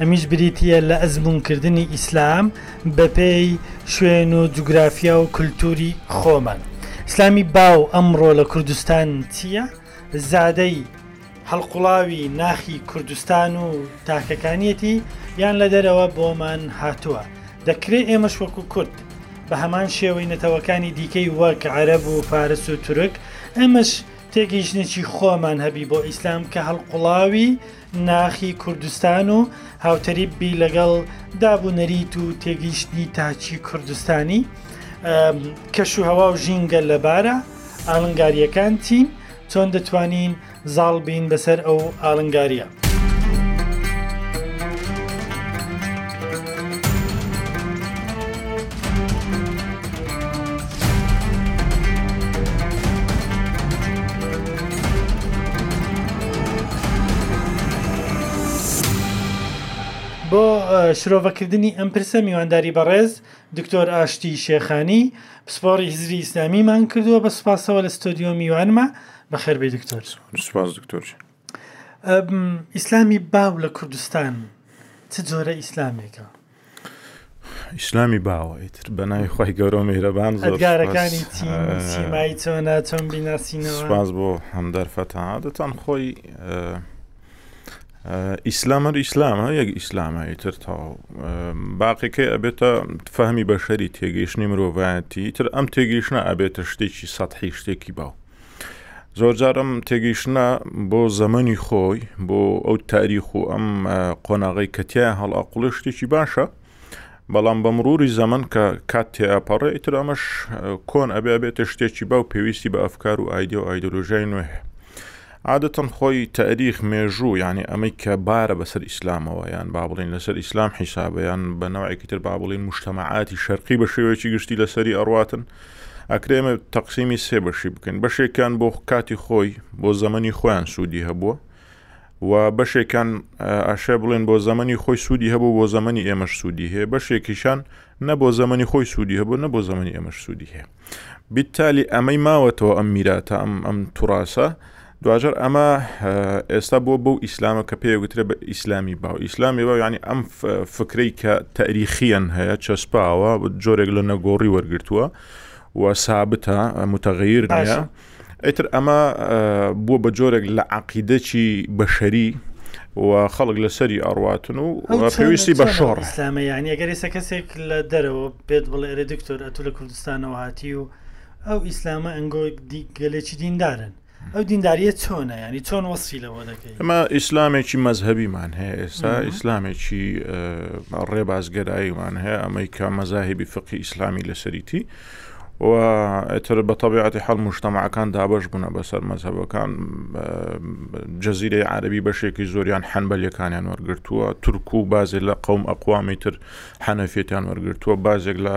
ئەمیش بریتییە لە ئەزموونکردنی ئیسلام بەپێی شوێن و جوگرافیا و کولتووری خۆمان. ئیسلامی باو ئەمڕۆ لە کوردستان چییە؟ زادەی هەڵقوڵاوی ناخی کوردستان و تاکەکانیەتی یان لە دەرەوە بۆمان هاتووە؟ دەکرێ ئێمەش وەکو کورد، بە هەمان شێوەی نەتەوەکانی دیکەی وەک عەرەب و فارس و تورک، ئێمەش تێگەیشتنێکی خۆمان هەبی بۆ ئیسلام کە هەڵقوڵاوی ناخی کوردستان و هاوتەریب بی لەگەڵ داب و نەریت و تێگەیشتنی تاکی کوردستانی کەش و هەوا و ژینگە لەبارە ئالنگاریەکان چین چۆن دەتوانین زاڵ بین بەسەر ئەو ئالنگاریە. بۆ شرۆڤەکردنی ئەم پرسە میوانداری بەڕێز دکتۆر ئاشتی شێخانی پسپۆری هزری ئیسلامیمان کردووە بە سوپاسەوە لە ستۆدیۆ میوانمە بەخێربی دکتۆر سپاس دکتۆر. ئیسلامی باو لە کوردستان چ جۆرە ئیسلامێکە؟ ئیسلامی باوە ئیتر بە ناوی خی گەورە میرەبان زۆرگارەکانی سیمایی چۆنا چۆن بیناسینەوە سپاس بۆ هەم دەرفەتا دەتان خۆی ئیسلامەر ئیسلامە یەک ئیسلامە ئیتر تاو باقیەکەی ئەبێتە فەهمی بەشەری تێگەیشتنی مرۆڤایەتی تر ئەم تێگەیشتە ئەبێتە شتێکی سەحی شتێکی باو زۆرجار ئەم تێگەیشتنە بۆ زەمەنی خۆی بۆ ئەو تاریخ و ئەم قۆناغی کەتیان هەڵ ئەقلێ شتێکی باشە بەڵام بە مروری زەمن کە کات تێپەڕێ ئیتر ئەمەش کۆن ئەبێ بێتە شتێکی باو پێویستی بە ئەفکار و ئایدە و ئایدۆلۆژای نوێ عادەتەن خۆی تاریخ مێژوو یعنی ئەمەی کە بارە بەسەر ئیسلامەوە یان با بڵین لەسەر ئیسلام حیسابیان بەنەوەیکی تر با بڵین مشتەمەعاتی شەرقی بە شێوەیەکی گشتی لەسەری ئەڕاتن ئەکرێ ئەمە تەقسیمی سێ بەشی بکەین بەشێکان بۆ کاتی خۆی بۆ زەمەنی خۆیان سوودی هەبووە و بەشێکان ئاشە بڵێن بۆ زەمەنی خۆی سوودی هەبوو بۆ زەمەنی ئێمەش سوودی هەیە بەشێکیشان نە بۆ زەمەنی خۆی سوودی هەبوو نە بۆ زەمەنی ئێمەش سوودی هەیە بیتالی ئەمەی ماوەتەوە ئەم میراتە ئەم ئەم توڕاسە دواجار ئەمە ئێستا بۆ بەو ئیسلامە کە پێ گوترە بە ئیسلامی باو ئیسلامی باو ینی ئەم فکرەی کە تەریخیان هەیە چەسپاوە جۆرێک لە نەگۆڕی وەرگتووە و سابتە متەغیر نیە ئیتر ئەمە بووە بە جۆرێک لە عقیدەچی بەشەری و خەڵک لەسەری ئاڕاتن و پێویستی بە شۆڕ ئسلامە یانیگەریسە کەسێک لە دەرەوە پێت بڵێ ئەرێ دکتۆر ئەتو لە کوردستانەوە هاتی و ئەو ئیسلامە ئەنگۆ دی گەلێکی دیندارن ئەو دینداریە چۆنە یعنی چۆن وەسفی لەوە دەکەی ئەمە ئیسلامێکی مەزهبیمان هەیە ئێستا ئیسلامێکی ڕێبازگەراییمان هەیە ئەمەی کە مەزاهبی فقی ئیسلامی لەسەریتی و ئەتر بە تەبیعەتی حەڵ مشتەماعەکان دابش بوونە بەسەر مەزهبەکان جەزیرەی عربی بەشێکی زۆریان حەنبەلەکانیان وەرگرتووە تورک و بازێک لە قوم ئەقوامی تر حەنەفێتیان وەرگرتووە بازێک لە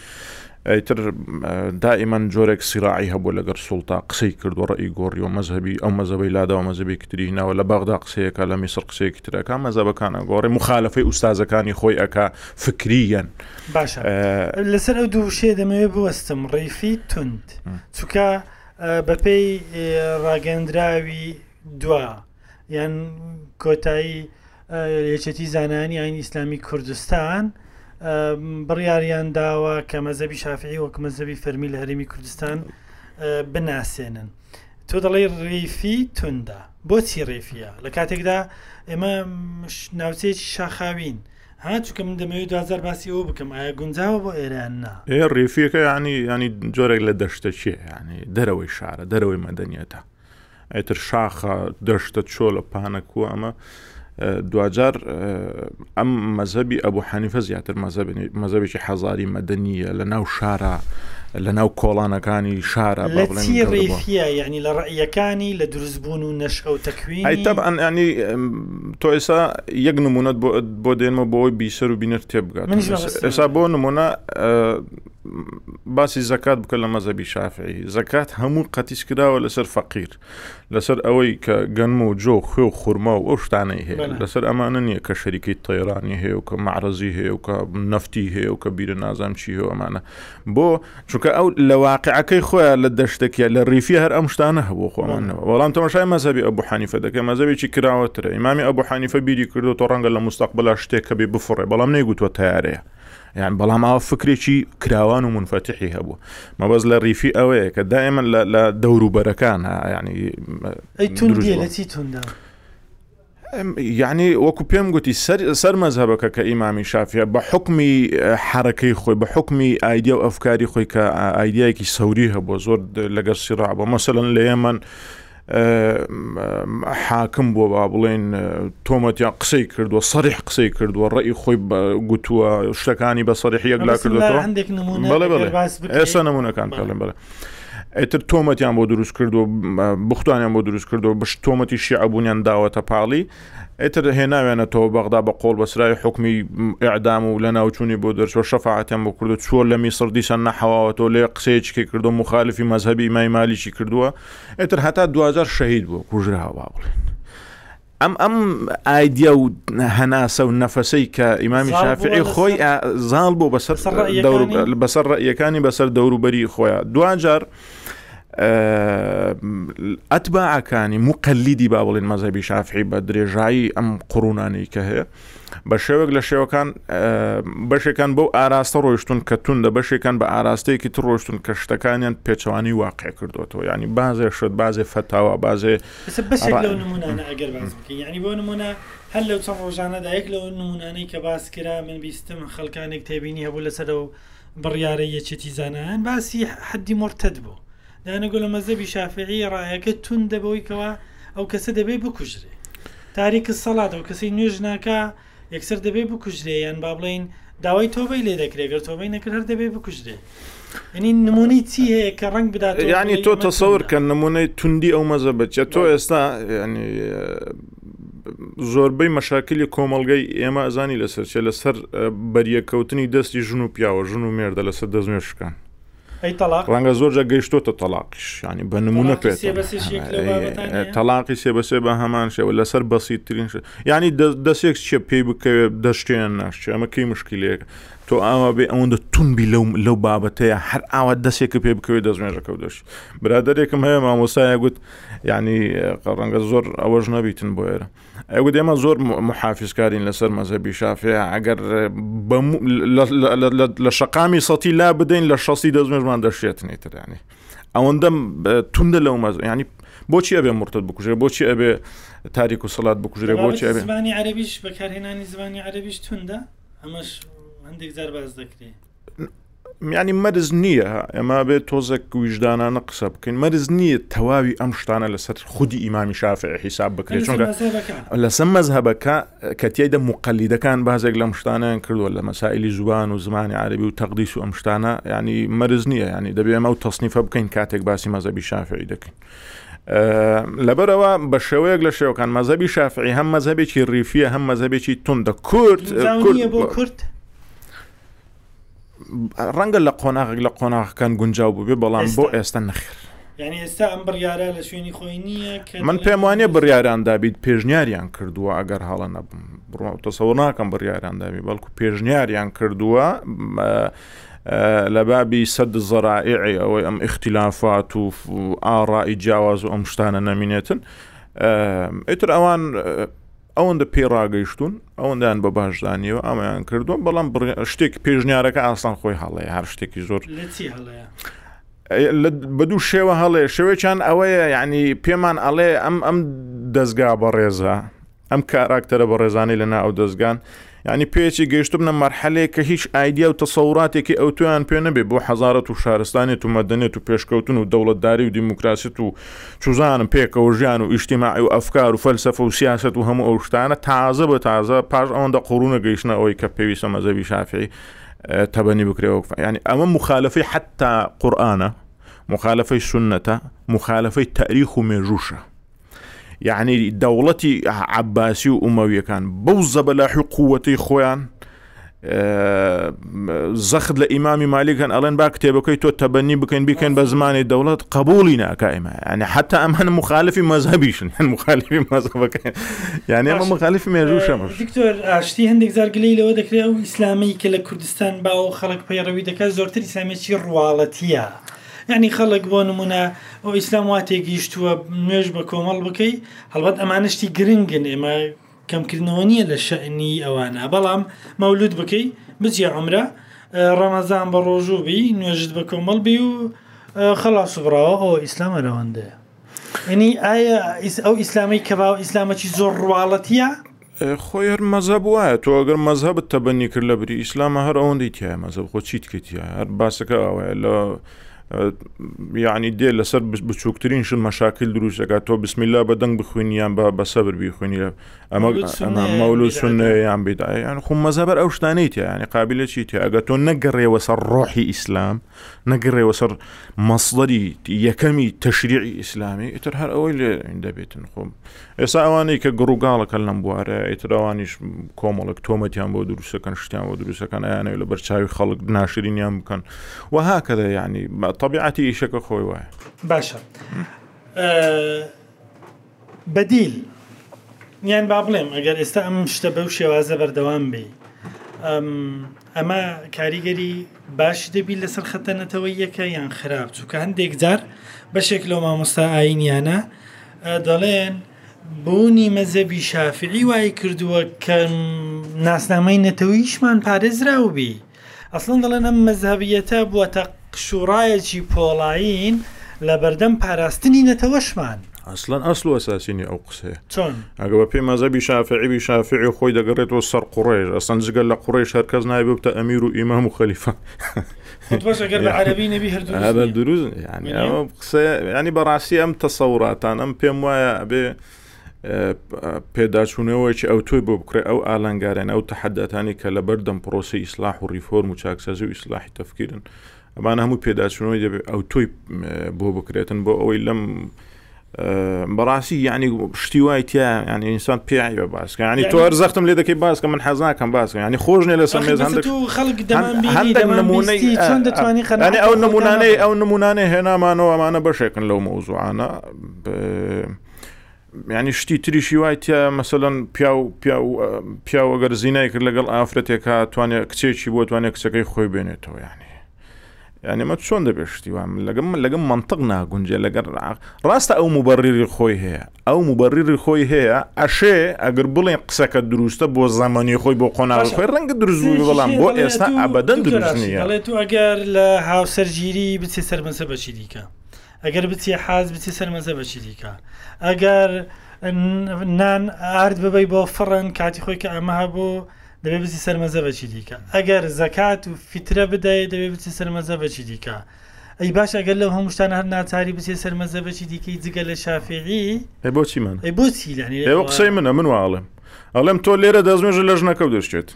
ئیتر دائیمەن جۆرێک سیراعی هەبوو لەگەر سوڵتا قسەی کردو ڕێی گۆڕیەوە مەزهبی ئەو مەزەبەی لاداوە مەزەبێکی تری هیناوە لە بەغدا قسەیەکە لە میسر قسەیەکی ترەکە مەزەبەکان ئەگۆڕێ مخالفەی ئوستازەکانی خۆی ئەکا فکریەن باشە لەسەر ئەو دوو شێ دەمەوێ بوەستم ڕیفی تونند چکە بەپێی ڕاگەندراوی دوا یان کۆتایی یەکێتی زانایانی ئاینی ئیسلامی کوردستان بڕیاریان داوە کە مەزەبی شافعی وەک مەزەبی فەرمی لە هەرمی کوردستان بناسێنن تۆ دەڵی ڕیفی توندا بۆچی ڕێفیە لە کاتێکدا ئێمە ناوچەیەکی شاخاوین ها چونکە من دەمەوێت دوزار باسی ئەو بکەم ئایا گونجاوە بۆ ئێران نا ئێ ڕێفیەکە ینی ینی جۆرێک لە دەشتە چێ ینی دەرەوەی شارە دەرەوەی مەدەنیەتە ئیتر شاخە، دەشتە، چۆلە، پانە، کووە، ئەمە دواجار ئەم مەزەبی ئەبوو حەنیفە زیاتر مەزەبێکی حەزاری مەدەنیە لە ناو شارە لە ناو کۆڵانەکانی شارە لە ڕیفە یعنی لە ڕعیەکانی لە دروست بوون و نەش ئەو تەکوینی ئەنیانی تۆ ئێسا یەک نمونەت بۆ دێنمە بۆی بیسەر و بینەر تێبگات ئێسا بۆ نمونە باسی زەکات بکە لە مەزەبی شافعی زەکات هەموو قەتیس کراوە لەسەر فەقیر لەسەر ئەوەی کە گەنم و جۆ خوێ و خورما و ئەو شتانەی هەیە لەسەر ئەمانە نییە کە شەریکەی تەیرانی هەیە و کە معرەزی هەیە و کە نفتی هەیە و کە بیرە نازام چی هەوەمانە بۆ چونکە ئەو لە واقعەکەی خۆیان لە دەشتێکە لە ریفی هەر ئەم شتانە هەبوو خۆمانەوە وەڵام تەمەشای مەزەبی ئەبوو حەنیفە دەکە مەزەبێکی کراوەترە ئیمامی ئەبوو حەنیفە بیری کردو تۆ ڕەنگە لە مستەقبلا شتێک کە بێ بفڕێ بەڵام نەیگوتوە تارەیە یان بەڵام ئەوە فکرێکی کراوان و منفەتحی هەبوو مەبەز لە ریفی ئەوەیە کە دائما لە دەوروبەرەکان ینی یعنی وەکو پێم گوتی سەر مەزهبەکە کە ئیمامی شافە بە حکمی حرەکەی خۆی بە حکمی ئایدیا و ئەفکاری خۆی کە ئایدایەکی سەوری هەبوو زۆر لەگەر سیڕا بۆ مەسەن لە یەمەن حاکم بووە با بڵێن تۆمەتیان قسەی کردووە سەریح قسەی کردووە ڕێی خۆی گوتووە شتەکانی بە سەریح یەک لا کردوەوە ئێستا نمونونەکان پێڵێن بڵێ. ئەتر تۆمەتیان بۆ دروست کردو بختانیان بۆ دروست کردو بەش تۆمەتی شیعبوونیان داوەتە پاڵی ئەتر هێناوێنەتەوە بەغدا بە قۆڵ بەسرای حکمی ئەعدام و لە ناوچووی بۆ دەرچوە شەفاعتیان بۆ کردو چۆر لە میسر دیسان نەحواوەەوە لێ قسەیەکی کردو مخالفی مەذهبی مای مالیشی کردووە ئیتر هەتا دواجار شەهید بوو کوژراوە با بڵێن ئەم ئەم ئایدیا و هەناسە و نەفەسەی کە ئیمامی شافعی خۆی زاڵ بۆ بەسەر بەسەر ڕێیەکانی بەسەر دەوروبەری خۆیان دوجار ئەتباعەکانی مقللیدی با بڵێن مەزەبی شافعی بە درێژایی ئەم قڕونانەی کە هەیە بە شێوەک لە شێوەکان بەشێکان بەو ئاراستە ڕۆیشتون کە توندە بەشێکان بە ئاراستەیەکی تر ڕۆشتون کە شتەکانیان پێچوانی واقع کردوەوە ینی بازێ شت بازێ فەتاوە بازێ ئەگەر باز بکەین ینی بۆ نمونە هەر لەو چەند ڕۆژانەدا یەک لەو نمونانەی کە باس کرا من بیستم خەڵکانێک تێبینی هەبوو لەسەر و بڕیارە یەکێتی زانایان باسی حەدی مرتد بوو دایانە گۆ لە مەزەبی شافعی ڕایەکە توندە بەوەی کەوا ئەو کەسە دەبێ بکوژرێ تاریک الصلات ئەو کەسەی نوێژ ناکا یەکسەر دەبێ بکوژرێ یان با بڵێین داوای تۆبەی لێ دەکرێ گەر تۆبەی نەکرد هەر دەبێ بکوژرێ یعنی نمونەی چی هەیە کە ڕەنگ بدات یعنی تۆ تەسەور کە نمونەی توندی ئەو مەزە بچە تۆ ئێستا ینی زۆربەی مەشاکلی کۆمەلگای ئێمە ئەزانی لەسەر چێ لەسەر بەریەکەوتنی دەستی ژن و پیاوە ژن و مێردە لەسەر دەستنوێشکان ئەی تەڵاق ڕەنگە زۆر جا گەیشتۆتە تەلاقیش ینی بە نمونە پێ تەلاقی سێ بەسێ بە هەمان شێوە لەسەر بەسیترین ینی دەسێک چێ پێی بکەوێت دەشتێن ناشت ئەمە کەی مشکلێک تۆ ئاوا بێ ئەوەندە تونبی لەو لەو بابەتەیە هەر ئاوا دەسێکە پێ بکەوێت دەستمێژەکە دەشت برادێکم هەیە مامۆسایە گوت ینی ڕەنگە زۆر ئەوەش نەبیتن بۆ ئێرە ئەگوت ئێمە زۆر محافزکارین لەسەر مەزەبی شافەیە ئەگەر لە شقامی سەتی لا بدەین لە شەستی دەستمێژمان دەشێتنی ترانی ئەوەندەم توندە لەو مەز ینی بۆچی ئەبێ مرتد بکوژێ بۆچی ئەبێ تاریک و سەلات بکوژێ بۆچی ئەبێ زمانی عربیش بەکارهێنانی زمانی عربیش توندە ئەمەش هەندێک جار باز دەکرێت میانی مەرز نییە ئەما بێت تۆزەک ویژدانانە قسە بکەین مەرز نییە تەواوی ئەم شتانە لەسەر خودی ئیمامی شافع حیساب بکرێت چونکە لەسەر مەزهبەکە کە تایدا مقللیدەکان بازێک لەم شتانیان کردووە لە مەسائلی زوبان و زمانی عربی و تەقدیس و ئەم شتانە ینی مەرز نییە ینی دەبێ ئەمە و تەصنیفە بکەین کاتێک باسی مەزەبی شافعی دەکەین. لەبەرەوە بە شێوەیەک لە شێوەکان مەزەبی شافعی هەم مەزەبێکی ریفیە هەم مەزەبێکی تونندە کورد کورد. ڕەنگە لە قۆناغک لە قۆناغەکان گونجاو بووێ بەڵام بۆ ئێستا نەخێر ئێستا ئەم بڕیارە لە شوێنی خۆی نییە من پێم وانە بڕیاران دابیت پێشنیاریان کردووە ئەگەر هەڵە نەبم بڕۆ تەسەوە ناکەم بڕیاران دابی بەڵکو پێشنیاریان کردووە لە بابی سەد زەرائعی ئەوەی ئەم اختلافات و ئاڕائی جیاواز و ئەم شتانە نەمینێتن ئیتر ئەوان ئەوەندە پێی ڕاگەیشتوون، ئەوەندەیان بە باش زانیەوە ئەمەیان کردووە، بەڵام شتێک پێشنیارەکە ئاسان خۆی هەڵەیە هەر شتێکی زۆر لە چی هەڵەیە؟ بە دوو شێوە هەڵێ شێوێکیان ئەوەیە یعنی پێمان ئەڵێ ئەم ئەم دەستگا بەڕێزە ئەم کاراکتەرە بەڕێزانەی لەنا ئەو دەستگان یانی پێچی گەیشتبنە مەرحەلێک کە هیچ ئایدیا و تەسەوراتێکی ئەوتۆیان پێ نەبێ بۆ حەزارەت و شارستانێت و مەدەنێت و پێشکەوتن و دەوڵەتداری و دیموکراسیت و چوزانم پێکەوە ژیان و ئیجتیماعی و ئەفکار و فەلسەفە و سیاسەت و هەموو ئەو شتانە تازە بە تازە پاش ئەوەندە قوڕونە گەیشتنە ئەوەی کە پێویستە مەزەبی شافعی تەبەنی بکرێ وەک یانی ئەمە مخالفەی حتا قورئانە مخالفەی سنەتە مخالفەی تاریخ و مێژووشە یەعنی دەوڵەتی عەباسی و ئومەویەکان بەو زەبەلاح و قووەتەی خۆیان زەخت لە ئیمامی مالیکەن ئەڵێن با کتێبەکەی تۆ تەبەنی بکەین بیکەن بە زمانی دەوڵەت قبولی ناکایمە ینی حتا ئەمان مخالفی مەزهبیشن هەن مخالفی مەزەبەکە یعنی ئەمە مخالفی مێژوشە دکتۆر ئاشتی هەندێک زارگلی لەوە دەکرێت ئەو ئیسلامی کە لە کوردستان باوە خەڵک پەیڕەوی دەکات زۆرتر ئیسلامێکی ڕواڵەتیە. یانی خەڵک بۆ نمونە ئیسلام وا تێگیشتووە نوێژ بە کۆمەڵ بکەی هەڵبەت ئەمانە شتی گرنگن ئێمە کەمکردنەوە نییە لە شەعنی ئەوانە بەڵام مەولود بکەی بجیە عمرە ڕەمەزان بە ڕۆژوو بی نوێژت بە کۆمەڵ بی و خەڵاسبڕەوە ئەوە ئیسلامە رەوەندەیە. یەنی ئایا ئەو ئیسلامەی کە باوە ئیسلامەکی زۆر ڕواڵەتیە؟ خۆی هەر مەزهب وایە تۆ ئەگەر مەزهبت تەبەنی کرد لە بری ئیسلامە هەر ئەوەندەی تایە مەزەب خۆ چیت کردە هەر باسەکە ئەوەیە لە یعنی دێ لەسەر بچووکترین شت مەشاکل دروستەکە تۆ بسمیلا بە دەنگ بخوێنیان بە بە سەبر بیخوێنی لە ئەمە مەولود سنەیان بدایان خو مەزەبەر ئەو شتانەی تیانی قابلە چی تێ ئەگە تۆ نەگەڕێەوە سەر ڕۆحی ئیسلام نەگەڕێوە سەر مەسڵەری یەکەمی تەشریعی ئیسلامی ئیتر هەر ئەوەی لێ دەبێتن خۆم ئێستا ئەوانەی کە گڕوگاڵەکە لەم بوارە ئیتراوانیش کۆمەڵک تۆمەتیان بۆ دروستەکەن شتیان بۆ دروستەکەن ئەیانەوە لە بەرچاوی خەڵک ناشرینیان بکەن وەها کە ینی تەبیعەتی ئیشەکە خۆی وایە باشە بەدیل، یان با بڵێم ئەگەر ئێستا ئەم شتە بەو شێوازە بەردەوام بی ئەمە کاریگەری باشی دەبی لەسەر خەتە نەتەوەیەکە یان خراپ چووکە هەندێک جار بەشێک لەو مامۆستا ئاینیانە دەڵێن بوونی مەزەبی شافعی وای کردووە کە ناسنامەی نەتەوەیشمان پارێزراوبی ئەسڵەن دەڵێن ئەم مەزهەبییەتە بووەتە قشوڕایەکی پۆڵایین لە بەردەم پاراستنی نەتەوەشمان. ئەسڵەن ئەسڵ و ئەساسی نیە ئەو قسەیە. چۆن؟ ئەگە بە پێی مەزهەبی شافعی بی شافعی خۆی دەگەڕێتەوە سەر قوڕەیش، ئەسڵەن جگە لە قوڕەیش هەر کەس نایە ببتە ئەمیر و ئیمام و خەلیفە. خۆ باش ئەگەر بە عەرەبی نەبی هەر دروست نیە. دروست یانی ئەو قسەیە یانی بەڕاستی ئەم تەسەوراتان ئەم پێم وایە ئەبێ پێداچوونەوەیەکی ئەوتۆی بۆ بکڕێ ئەو ئالنگارێن ئەو تەحەداتانی کە لە بەردەم پرۆسی ئیسلاح و ریفۆرم و چاکسازی و ئیسلاحی تەفکیرن ئەمان هەموو پێداچوونەوەی دەبێت ئەو تۆی بۆ بکرێتن بۆ ئەوەی لەم بەڕاستی یعنی شتی وای تیا ینی ئینسان پیاعی بە باسکە ینی تۆ هەر زەختم لێ دەکەی باسکە من حەزناکەم باسکە ینی خۆش نێ لە سەمێز هەندێک ئەو نمونانەی ئەو نمونانەی هێنامانەوە ئەمانە بەشێکن لەو مەوزوعانە یعنی شتی تریشی وای تیا مەسەەن پیاو پیاوەگەر زینای کرد لەگەڵ ئافرەتێکا توانێت کچێکی بۆ توانێت کچەکەی خۆی بێنێتەوە یانی یانیمە چۆن دەبێت شتیوان لەگەم من لەگەم منطق ناگونجێ لەگەر ڕاستە ئەو مبڕری خۆی هەیە ئەو مبڕری خۆی هەیە ئەشێ ئەگەر بڵێن قسەکە دروستە بۆ زەمەنی خۆی بۆ قۆناغی خۆی ڕەنگە دروست بەڵام بۆ ئێستا ئابدەن دروست نیە تو ئەگەر لە هاوسەرگیری بچێ سەربەسە بەچی دیکە ئەگەر بچی حاج بچی سەر مەزەبەکی دیکە ئەگەر نان ئارد ببی بۆ فڕن کاتی خۆی کە ئەمە هەبوو دەبێ بچی سەر مەزەبەکی دیکە ئەگەر زەکات و فیترە بدەیت دەبێ بچی سەر مەزەبەکی دیکە ئەی باش ئەگەر لەو هەموو شتان هەر ناچاری بچێ سەر مەزەبەکی دیکەی جگە لە شافعی ئەی بۆچی من ئەی بۆچی یعنی ئێوە قسەی منە من واڵێم ئەڵێم تۆ لێرە دەستنوێژە لە ژنەکە و دەشتێت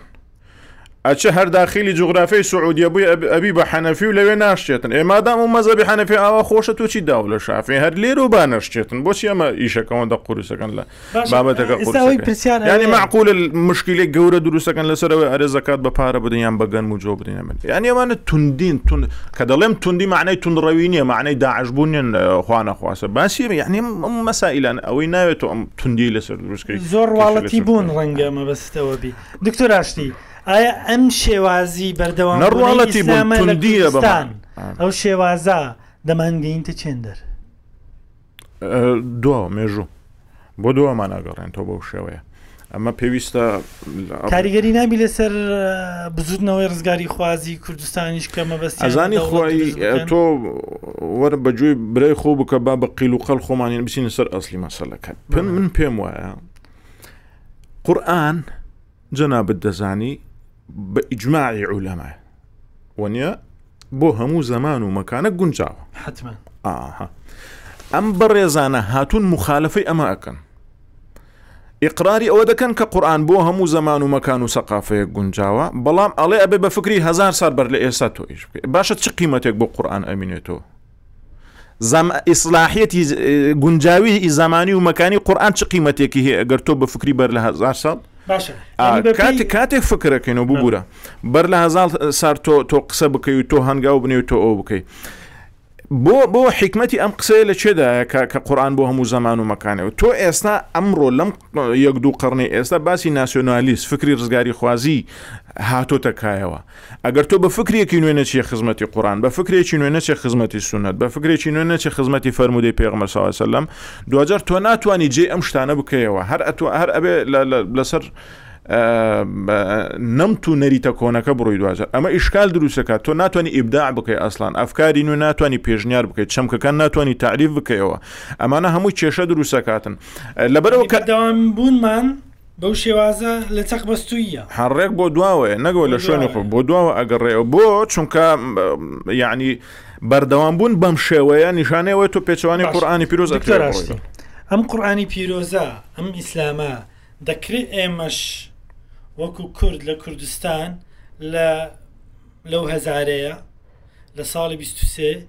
ئەچە هەر داخلی جوغرافی سعودیە بووی ئەبی بە حەنەفی و لەوێ ناشتێتن ئێ مادام و مەزەبی حەنەفی ئاوا خۆشە توچی داو لە شافی هەر لێر و با نەشتێتن بۆچی ئەمە ئیشەکەەوەندە قورسەکەن لە بابەتەکە پرسیان ینی معقول مشکلی گەورە دروستەکەن لەسەرەوەی ئەرێ زکات بە پارە بدەیان بەگەن و جۆ بدەین من ینی ئەوانە توندین تون کە دەڵێم توندی معنای تونڕەوی نیە معنای داعشبوون نیە خوانە خواسە باسی یعنی مەسائلان ئەوەی ناوێت تۆ ئەم توندی لەسەر دروستکەی زۆر واڵەتی بوون ڕەنگە مەبەستەوە بی دکتۆر ئاشتی، ئایا ئەم شێوازی بەردەوامبوونەی ئیسلامە لە کوردستان، ئەو شێوازە دەمانگەینتە چێندەر؟ دوا مێژوو بۆ دوامان ئەگەڕێنەوە بەو شێوەیە ئەمە پێویستە کاریگەری نابی لەسەر بزودنەوەی ڕزگاری خوازی کوردستانیش کە مەبەست ئەزانی خۆی تۆ وەرە بەجوی برای خۆ بکە با بە قیل و قەل خۆمانین بچین سەر ئەسلی مەسەلەکە من پێم وایە قورئان جەنابت دەزانی بە ئیجماعی عولەما وەنیە بۆ هەموو زەمان و مەکانە گونجاوە حتمما ئاها ئەم بەڕێزانە هاتون مخالفەی ئەمە ئەەکەن ئقراری ئەوە دەکەن کە قورآن بۆ هەموو زەمان و مەکان و سەقافەیە گونجاوە بەڵام ئەڵێ ئەبێ بە فکری هزار سار بەر لە ئێستا تۆیش بکە باشە چ قیمەتێک بۆ قورآن ئەمینێتەوە ئیسلاحیەتی گونجاوی زمانی و مەکانی قورآان چ قیمەتێکی هەیە ئەگەر تۆ بە فکری بەر لە هزار ساڵ کاتێک فکرەکەن و ببوورە بەر لە هزار سار تۆ تۆ قسە بکەی و تۆ هەنگا و بنێ و تۆ ئەو بکەیت. بۆ بۆ حکمەتی ئەم قسەیە لە چێدایە کە قورآان بۆ هەموو زەمان و مەکانەوە تۆ ئێستا ئەمڕۆ لەم یەک دوو قڕنی ئێستا باسی ناسیۆنالیست فکری ڕزگاری خوازی هاتۆتە کایەوە ئەگەر تۆ بە فکرێکی نوێ نەچیە خزمەتی قورئان، بە فکرێکی نوێ نەچێ خزمەتی سوننەت، بە فکرێکی نوێ نەچێ خزمەتی فەرموودەی پێغەمبەر صلی اللە علیە وسلم، دواجار تۆ ناتوانی جێی ئەم شتانە بکەیەوە، هەر ئەتوا هەر ئەبێ لەسەر نەمت و نەریتە کۆنەکە بڕۆی دواجار ئەمە ئیشکال دروستەکە تۆ ناتوانانی ئیبداع بکەی ئەسلان ئەفکاری نوێ ناتوانانی پێشنیار بکەیت چەمکەکان ناتوانانی تعریف بکەیەوە ئەمانە هەموو کێشە دروستەکاتن لەبەرەوە کە داوام بوونمان بەو شێوازە لە چەق بەستووییە. هەر ڕێک بۆ دواوەیە نەگەوە لە شوێنی خۆ بۆ دواوە ئەگەڕێەوە بۆ چونکە یعنی بەردەوام بوون بەم شێوەیە نیشانەوەی تۆ پێچوانی قورآانی پیرۆز ئەم قورآانی پیرۆزە ئەم ئیسلامە دەکرێت ئێمەش وەکو کورد لە کوردستان لە لەو هەزارەیە لە ساڵی 23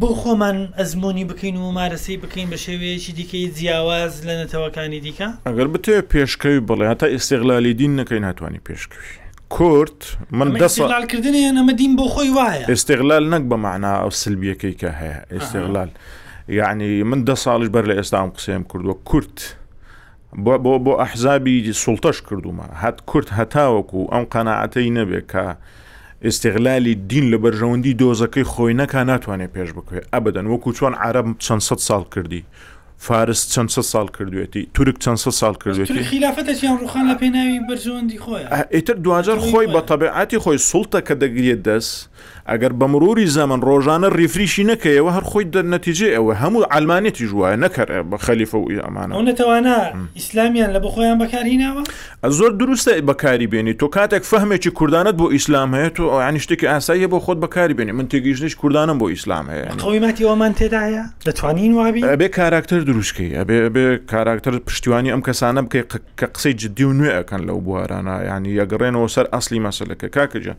بۆ خۆمان ئەزموونی بکەین و مومارەسەی بکەین بە شێوەیەکی دیکەی جیاواز لە نەتەوەکانی دیکە. ئەگەر بتەوێت پێشکەوی بڵێ هەتا ئیستیغلالی دین نەکەی ناتوانی پێشکەوی کورد من ئەمە دە سا ئیستیغلال کردنە یان ئەمە دین بۆ خۆی وایە؟ ئیستیغلال نەک بە مەعنا ئەو سلبیەکەی کە هەیە ئیستیغلال یەعنی من دە ساڵیش بەر لە ئێستا ئەم قسەیەم کردووە کورد بۆ بۆ بۆ ئەحزابی سوڵتەش کردومە هەت کورد هەتاوەکو ئەم قەنەعەتەی نەبێ کە ئستیغلالی دین لە بەرژەوەندی دۆزەکەی خۆی نەکا ناتوانێت پێش بکوێ ئەبدەن وەکو چۆن عرب چەند سەد ساڵ کردی فارس چەند سە ساڵ کردوێتی تورک چەند سە ساڵ کردوێتی خلافەتەچیان ڕوخان لە پێناوی بەرژەوەندی خۆیان ئیتر دواجار خۆی بە تەبعاتی خۆی سوڵتە کە دەگرێت دەست ئەگەر بە مروری زەمەن ڕۆژانە ڕیفریشی نەکەیەوە هەر خۆی دە نەتیجەی ئەوە هەموو عەلمانیەتیش وایە نەک هەر ئە خەلیفە و ی ئەمانە. ئەو نەتەوانە ئیسلامیان لە بۆ خۆیان بەکار هیناوە؟ ئە زۆر دروستە بە کاری بێنی تۆ کاتێک فەهمێکی کوردانەت بۆ ئیسلام هەیە تۆ یانی شتێکی ئاساییە بۆ خۆت بەکاری بێنی من تێگەیشتنێکی کوردانەم بۆ ئیسلام هەیە یانی مقەویماتی ئەوەمان تێدا هەیە دەتوانین وا بین؟ ئەبێ کاراکتەر دروست کەی ئەبێ ئەبێ کاراکتەر پشتیوانی ئەم کەسانە بکەی ق کە قسەی جدی و نوێ ئەکەن لەو بوارانە یانی یەگەڕێنەوە سەر ئەسڵی مەسەلەکە کاکە گیان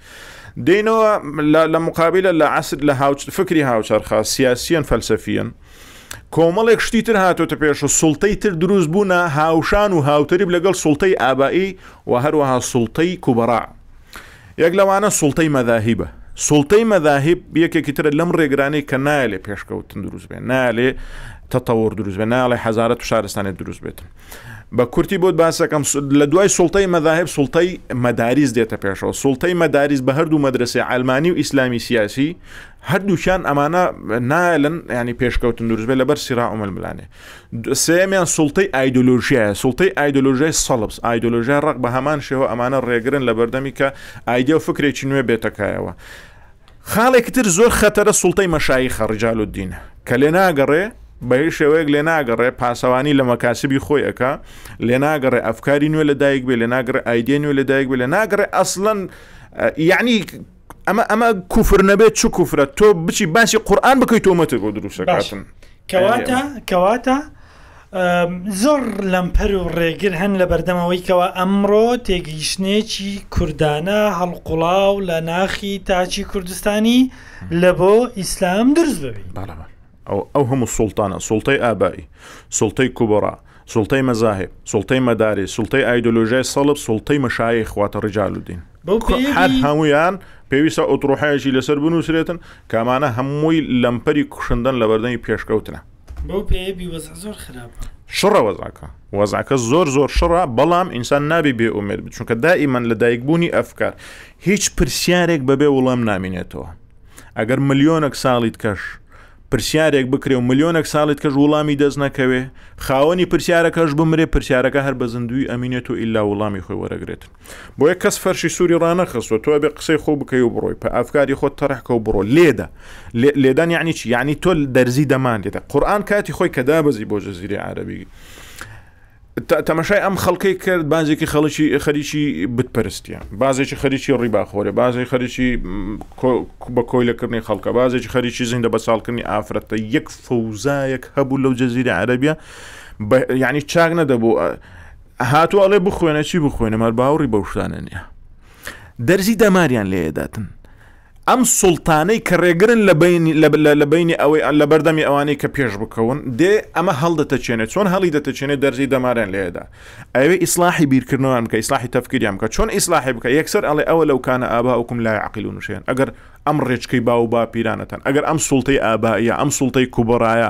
دینەوە لە مقابلە لە عسر لە هاوچ فکری هاوچەرخە سیاسیەن فەلسەفیەن کۆمەڵێک شتی تر هاتۆتە پێش و سوڵتەی تر دروست بوونە هاوشان و هاوتەریب لەگەڵ سوڵتەی ئابایی و هەروەها سوڵتەی کوبڕا یەک لەوانە سوڵتەی مەداهیبە سوڵتەی مەداهیب یەکێکی ترە لەم ڕێگرانی کە نایە لێ پێشکەوتن دروست بێن نالێ تەتەوەڕ دروست بێن ناڵێ حەزارەت و شارستانی دروست بێتن بە کورتی بۆت باسەکەم لە دوای سوڵتەی مەذاهب سوڵتەی مەداریز دێتە پێشەوە سوڵتەی مەداریز بە هەردوو مەدرسێ ئەلمانی و ئیسلامی سیاسی هەردووکیان ئەمانە نایلن ینی پێشکەوتن دروستبێ لەبەر سیرا ئۆمەلملانێ سێمیان سوڵتەی ئایدۆلۆژیایە سوڵتەی ئایدۆلۆژای سەڵبس ئایدۆلۆژای ڕق بە هەمان شێوە ئەمانە ڕێگرن لە بەردەمی کە ئایدیا و فکرێکی نوێ بێتەکایەوە. خاڵێکی تر زۆر خەتەرە سوڵتەی مەشایخە ڕیجال و دینە کە لێ ناگەڕێ بە هیچ شێوەیەک لێ ناگەڕێ پاسەوانی لە مەکاسبی خۆی ئەکا لێ ناگەڕێ ئەفکاری نوێ لە دایک بێ لێ ناگەڕێ ئایدێ نوێ لە دایک بێ لە ناگەڕێ ئەسڵەن یعنی ئەمە ئەمە کوفر نەبێت چ کوفرە تۆ بچی باسی قورآان بکەیت تۆمەتێک بۆ دروستەکاتن کەواتە کەواتە زۆر لەمپەر و ڕێگر هەن لە بەردەمەوەی کەەوە ئەمڕۆ تێگەیشتێکی کوردانە هەڵقوڵاو لە ناخی تاچی کوردستانی لە بۆ ئیسلام درست ببی ئەو ئەو هەموو سوڵتانە سوڵتەی ئابایی سوڵتەی کوبڕا سوڵتەی مەزاهیب، سوڵتەی مەداریس، سوڵتەی ئایدۆلۆژیای سەڵب، سوڵتەی مەشایخ واتە ڕیجال الدین. بەو پێیەی هەر هەموویان پێویستە ئوتڕوحەیەکی لەسەر بنووسرێتن کە ئەمانە هەمووی لەمپەری کوشندەن لە بەردەمی پێشکەوتنە. بەو پێیەی وەزع زۆر خراپە. شڕە وەزعەکە. وەزعەکە زۆر زۆر شڕە، بەڵام ئینسان نابێ بێ ئومێد بێت، چونکە دائیمەن لەدایکبوونی ئەفکار هیچ پرسیارێک بەبێ وڵام نامینێتەوە. ئەگەر ملیۆنەک ساڵیت کەش. پرسیارێک بکرێ و ملیۆنەک ساڵیت کەش وڵامی دەست نەکەوێ خاوەنی پرسیارەکەش بمرێ پرسیارەکە هەر بە زندووی ئەمینێت و ئیلا وڵامی خۆی وەرەگرێت بۆیە کەس فەرشی سووری ڕانەخستوە تۆ ئەبێ قسەی خۆ بکەی و بڕۆی پە ئەفکاری خۆت تەڕحکە و بڕۆ لێدە لێدان یعنی چی یعنی تۆ دەرزی دەمان لێدە قورآن کاتی خۆی کە دابەزی بۆ جەزیرەی عەرەبی تەمەشای ئەم خەڵکەی کرد بازێکی خەڵکی خەریکی بتپەرستە بازێکی خەریکی ڕی باخۆرە بازی خەریکی بە کۆیلەکردنی خەڵکە بازێکی خەریکی زیندە بە ساڵکردنی ئافرەتە یەک فەوزایەک هەبوو لەو جەزیرە عەربیە ینی چاک نەدەبوو هاتو ئەڵێ بخوێنە چی بخوێنە مار باوڕی بەوشانە نیە دەرزی دەماریان لێداتن ئەم سوڵتانەی کە ڕێگرن لە بەینی لە لە بەینی ئەوەی لە بەردەمی ئەوانەی کە پێش بکەون دێ ئەمە هەڵدەتەچێنێ چۆن هەڵی دەتەچێنێ دەرزی دەماریان لێدا ئەوێ ئیسلاحی بیرکردنەوەیان بکە ئیسلاحی تەفکیریان بکە چۆن ئیسلاحی بکە یەکسەر ئەڵێ ئەوە لەو کانە ئاباوکم لای عقیلون شێن ئەگەر ئەم ڕێچکەی باو و باپیرانەتان ئەگەر ئەم سوڵتەی ئاباییە ئەم سوڵتەی کوبڕایە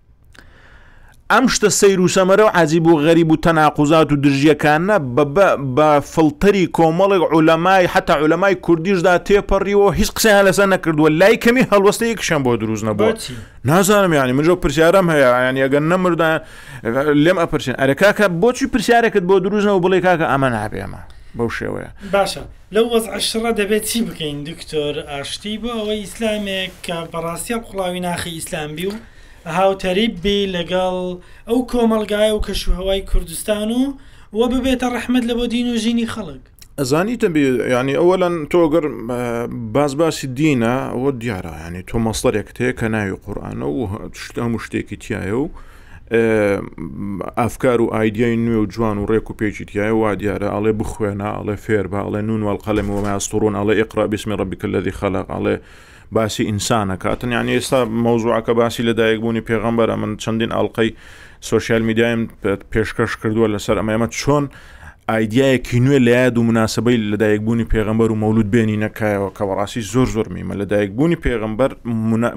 ئەم شتە سەیر و سەمەرە و عجیب و غەریب و تەناقوزات و دژیەکانە بە فڵتەری کۆمەڵێک عولەمای حتا عولەمای کوردیشدا تێپەڕیوە هیچ قسەیان لەسەر نەکردووە لای کەمی هەڵوەستە یەکشیان بۆ دروست نەبووە نازانم ینی منجۆ پرسیارم هەیە ینی ئەگەر نەمردا لێم ئەپرسین ئەرە کاکە بۆچی پرسیارەکەت بۆ دروستنەوە بڵێ کاکە ئەمە نابێمە بەو شێوەیە باشە لەو وەزعە شڕە دەبێ چی بکەین دکتۆر ئاشتی بۆ ئەوەی ئیسلامێک کە بەڕاستیە قوڵاوی ناخی ئیسلام بی و هاوتەریب بی لەگەڵ ئەو کۆمەڵگایە و کەش و هەوای کوردستان و وە ببێتە ڕەحمەت لە بۆ دین و ژینی خەڵک ئەزانی تەبی ینی ئەوەلەن تۆگەر باز باسی دینە ئەوە دیارە ینی تۆ مەسڵەرێکت هەیە کە ناوی قورآانە و شتام و شتێکی تایە و ئەفکار و ئایدیای نوێ و جوان و ڕێک و پێکی تایە وا دیارە ئەڵێ بخوێنە ئەڵێ فێر بە ئەڵێ نون وەڵقەلم و ماستوڕون ئەڵێ ئقرا بسمی ڕبیکە لەدی خەلق ئەڵێ باسی ئینسانە کاتن یان ئێستا مەوزوعەکە باسی لە دایکبوونی پێغەمبەرە من چەندین ئاڵلقەی سوسیال میدایم پێشکەش کردووە لەسەر ئەمە ئەمە چۆن ئایدیایەکی نوێ لە یاد و مناسبەی لەدایک بوونی پێغەمبەر و مەولود بێنی نەکایەوە کە بەڕاستی زۆر زۆر میمە لەدایک بوونی پێغەمبەر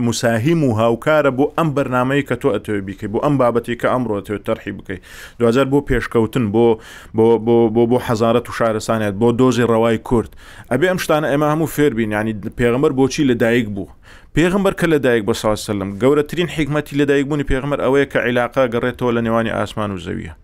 مساهیم و هاوکارە بۆ ئەم بەرنمەیە کە تۆ ئەتەوێ بیکەی بۆ ئەم بابەتی کە ئەمڕۆ تۆ تەرحی بکەیت دوجار بۆ پێشکەوتن بۆ بۆ بۆ بۆ بۆ حەزارەت و شارستانیت بۆ دۆزی ڕەوای کورد ئەبێ ئەم شتانە ئێمە هەموو فێربین ینی پێغمبەر بۆچی لەدایک بوو پێغمبەر کە لەدایک بە ساسەلم گەورەترین حکمەتی لەدایکبوونی پێغمەر ئەوەیە کە عیلاقە گەڕێتەوە لە نێوانی ئاسمان و زەویە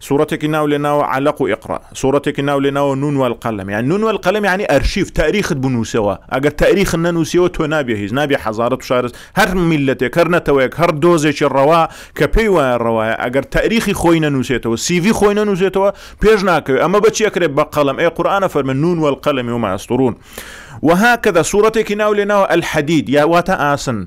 سورەتێکی ناو لێناوە عەلەق و ئیقڕا سورەتێکی ناو لێناوە نون والقلم یان نون والقلم یعنی ئەرشیف تاریخت بنووسەوە ئەگەر تاریخ نەنووسیەوە تۆ نابێ هیچ نابێ حەزارەت و شارست هەر میللەتێک هەر نەتەوەیەک هەر دۆزێکی ڕەوا کە پێی وایە ڕەوایە ئەگەر تاریخی خۆی نەنووسێتەوە سیڤی خۆی نەنووسێتەوە پێش ناکەوێ ئەمە بە چی ئەکرێ بە قەڵەم ئەی قورئان ئەفەرمێ نون والقلم وما یسطرون وهكذا سورەتێکی ناو لێناوە الحدید یا واتە ئاسن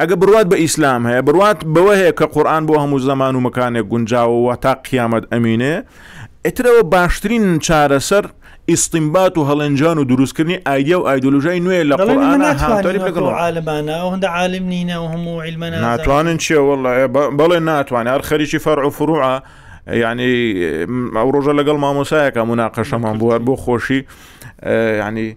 ئەگەر بڕوات بە ئیسلام هەیە بڕوات بەوە هەیە کە قورآن بۆ هەموو زەمان و مەکانێک گونجاوە و تا قیامەت ئەمینێ ئەترەوە باشترین چارەسەر ئیستیمبات و هەڵێنجان و دروستکردنی ئایدیا و ئایدۆلۆژای نوێ لە دەڵێن ئێمە قورآن هاوتەریب ناتوانین وەکو لەگەڵ عالمانە ئەو هەندە عالم نینە و هەموو عیلمە ناتوانین نازانین چیە والله بە- بەڵێ ناتوانێت هەر خەریکی فەرع و فروعە یعنی ئەم- ئەو ڕۆژە لەگەڵ مامۆسایەکە مناقەشەمان بوو هەر بۆ خۆشی اه، یعنی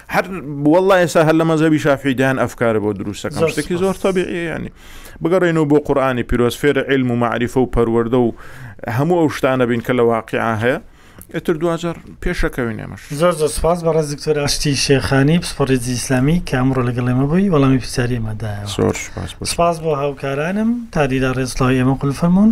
هەر والله ئێستا هەر لە مەزەبی شافی دەیان ئەفکارە بۆ دروستەکەم شتێکی زۆر تەبیعیانی بگەڕێنەوە بۆ قورآانی پیرۆز فێرە علم و معریفە و پەروەەردە و هەموو ئەو شتانە بین کە لە واقعیان هەیە ئەتر دوجار پێشەکەوی نێمەش زۆر زۆر سپاس بە ڕێز دکتۆر ئاشتی شێخانی پسپڕێزی ئیسلامی کە ئەمڕۆ لەگەڵ ئێمە بووی وەڵامی پرسیاری ئێمەدایە سپاس بۆ هاوکارانم تا دیدا ڕێزڵاوی ئێمە قول فەرمونون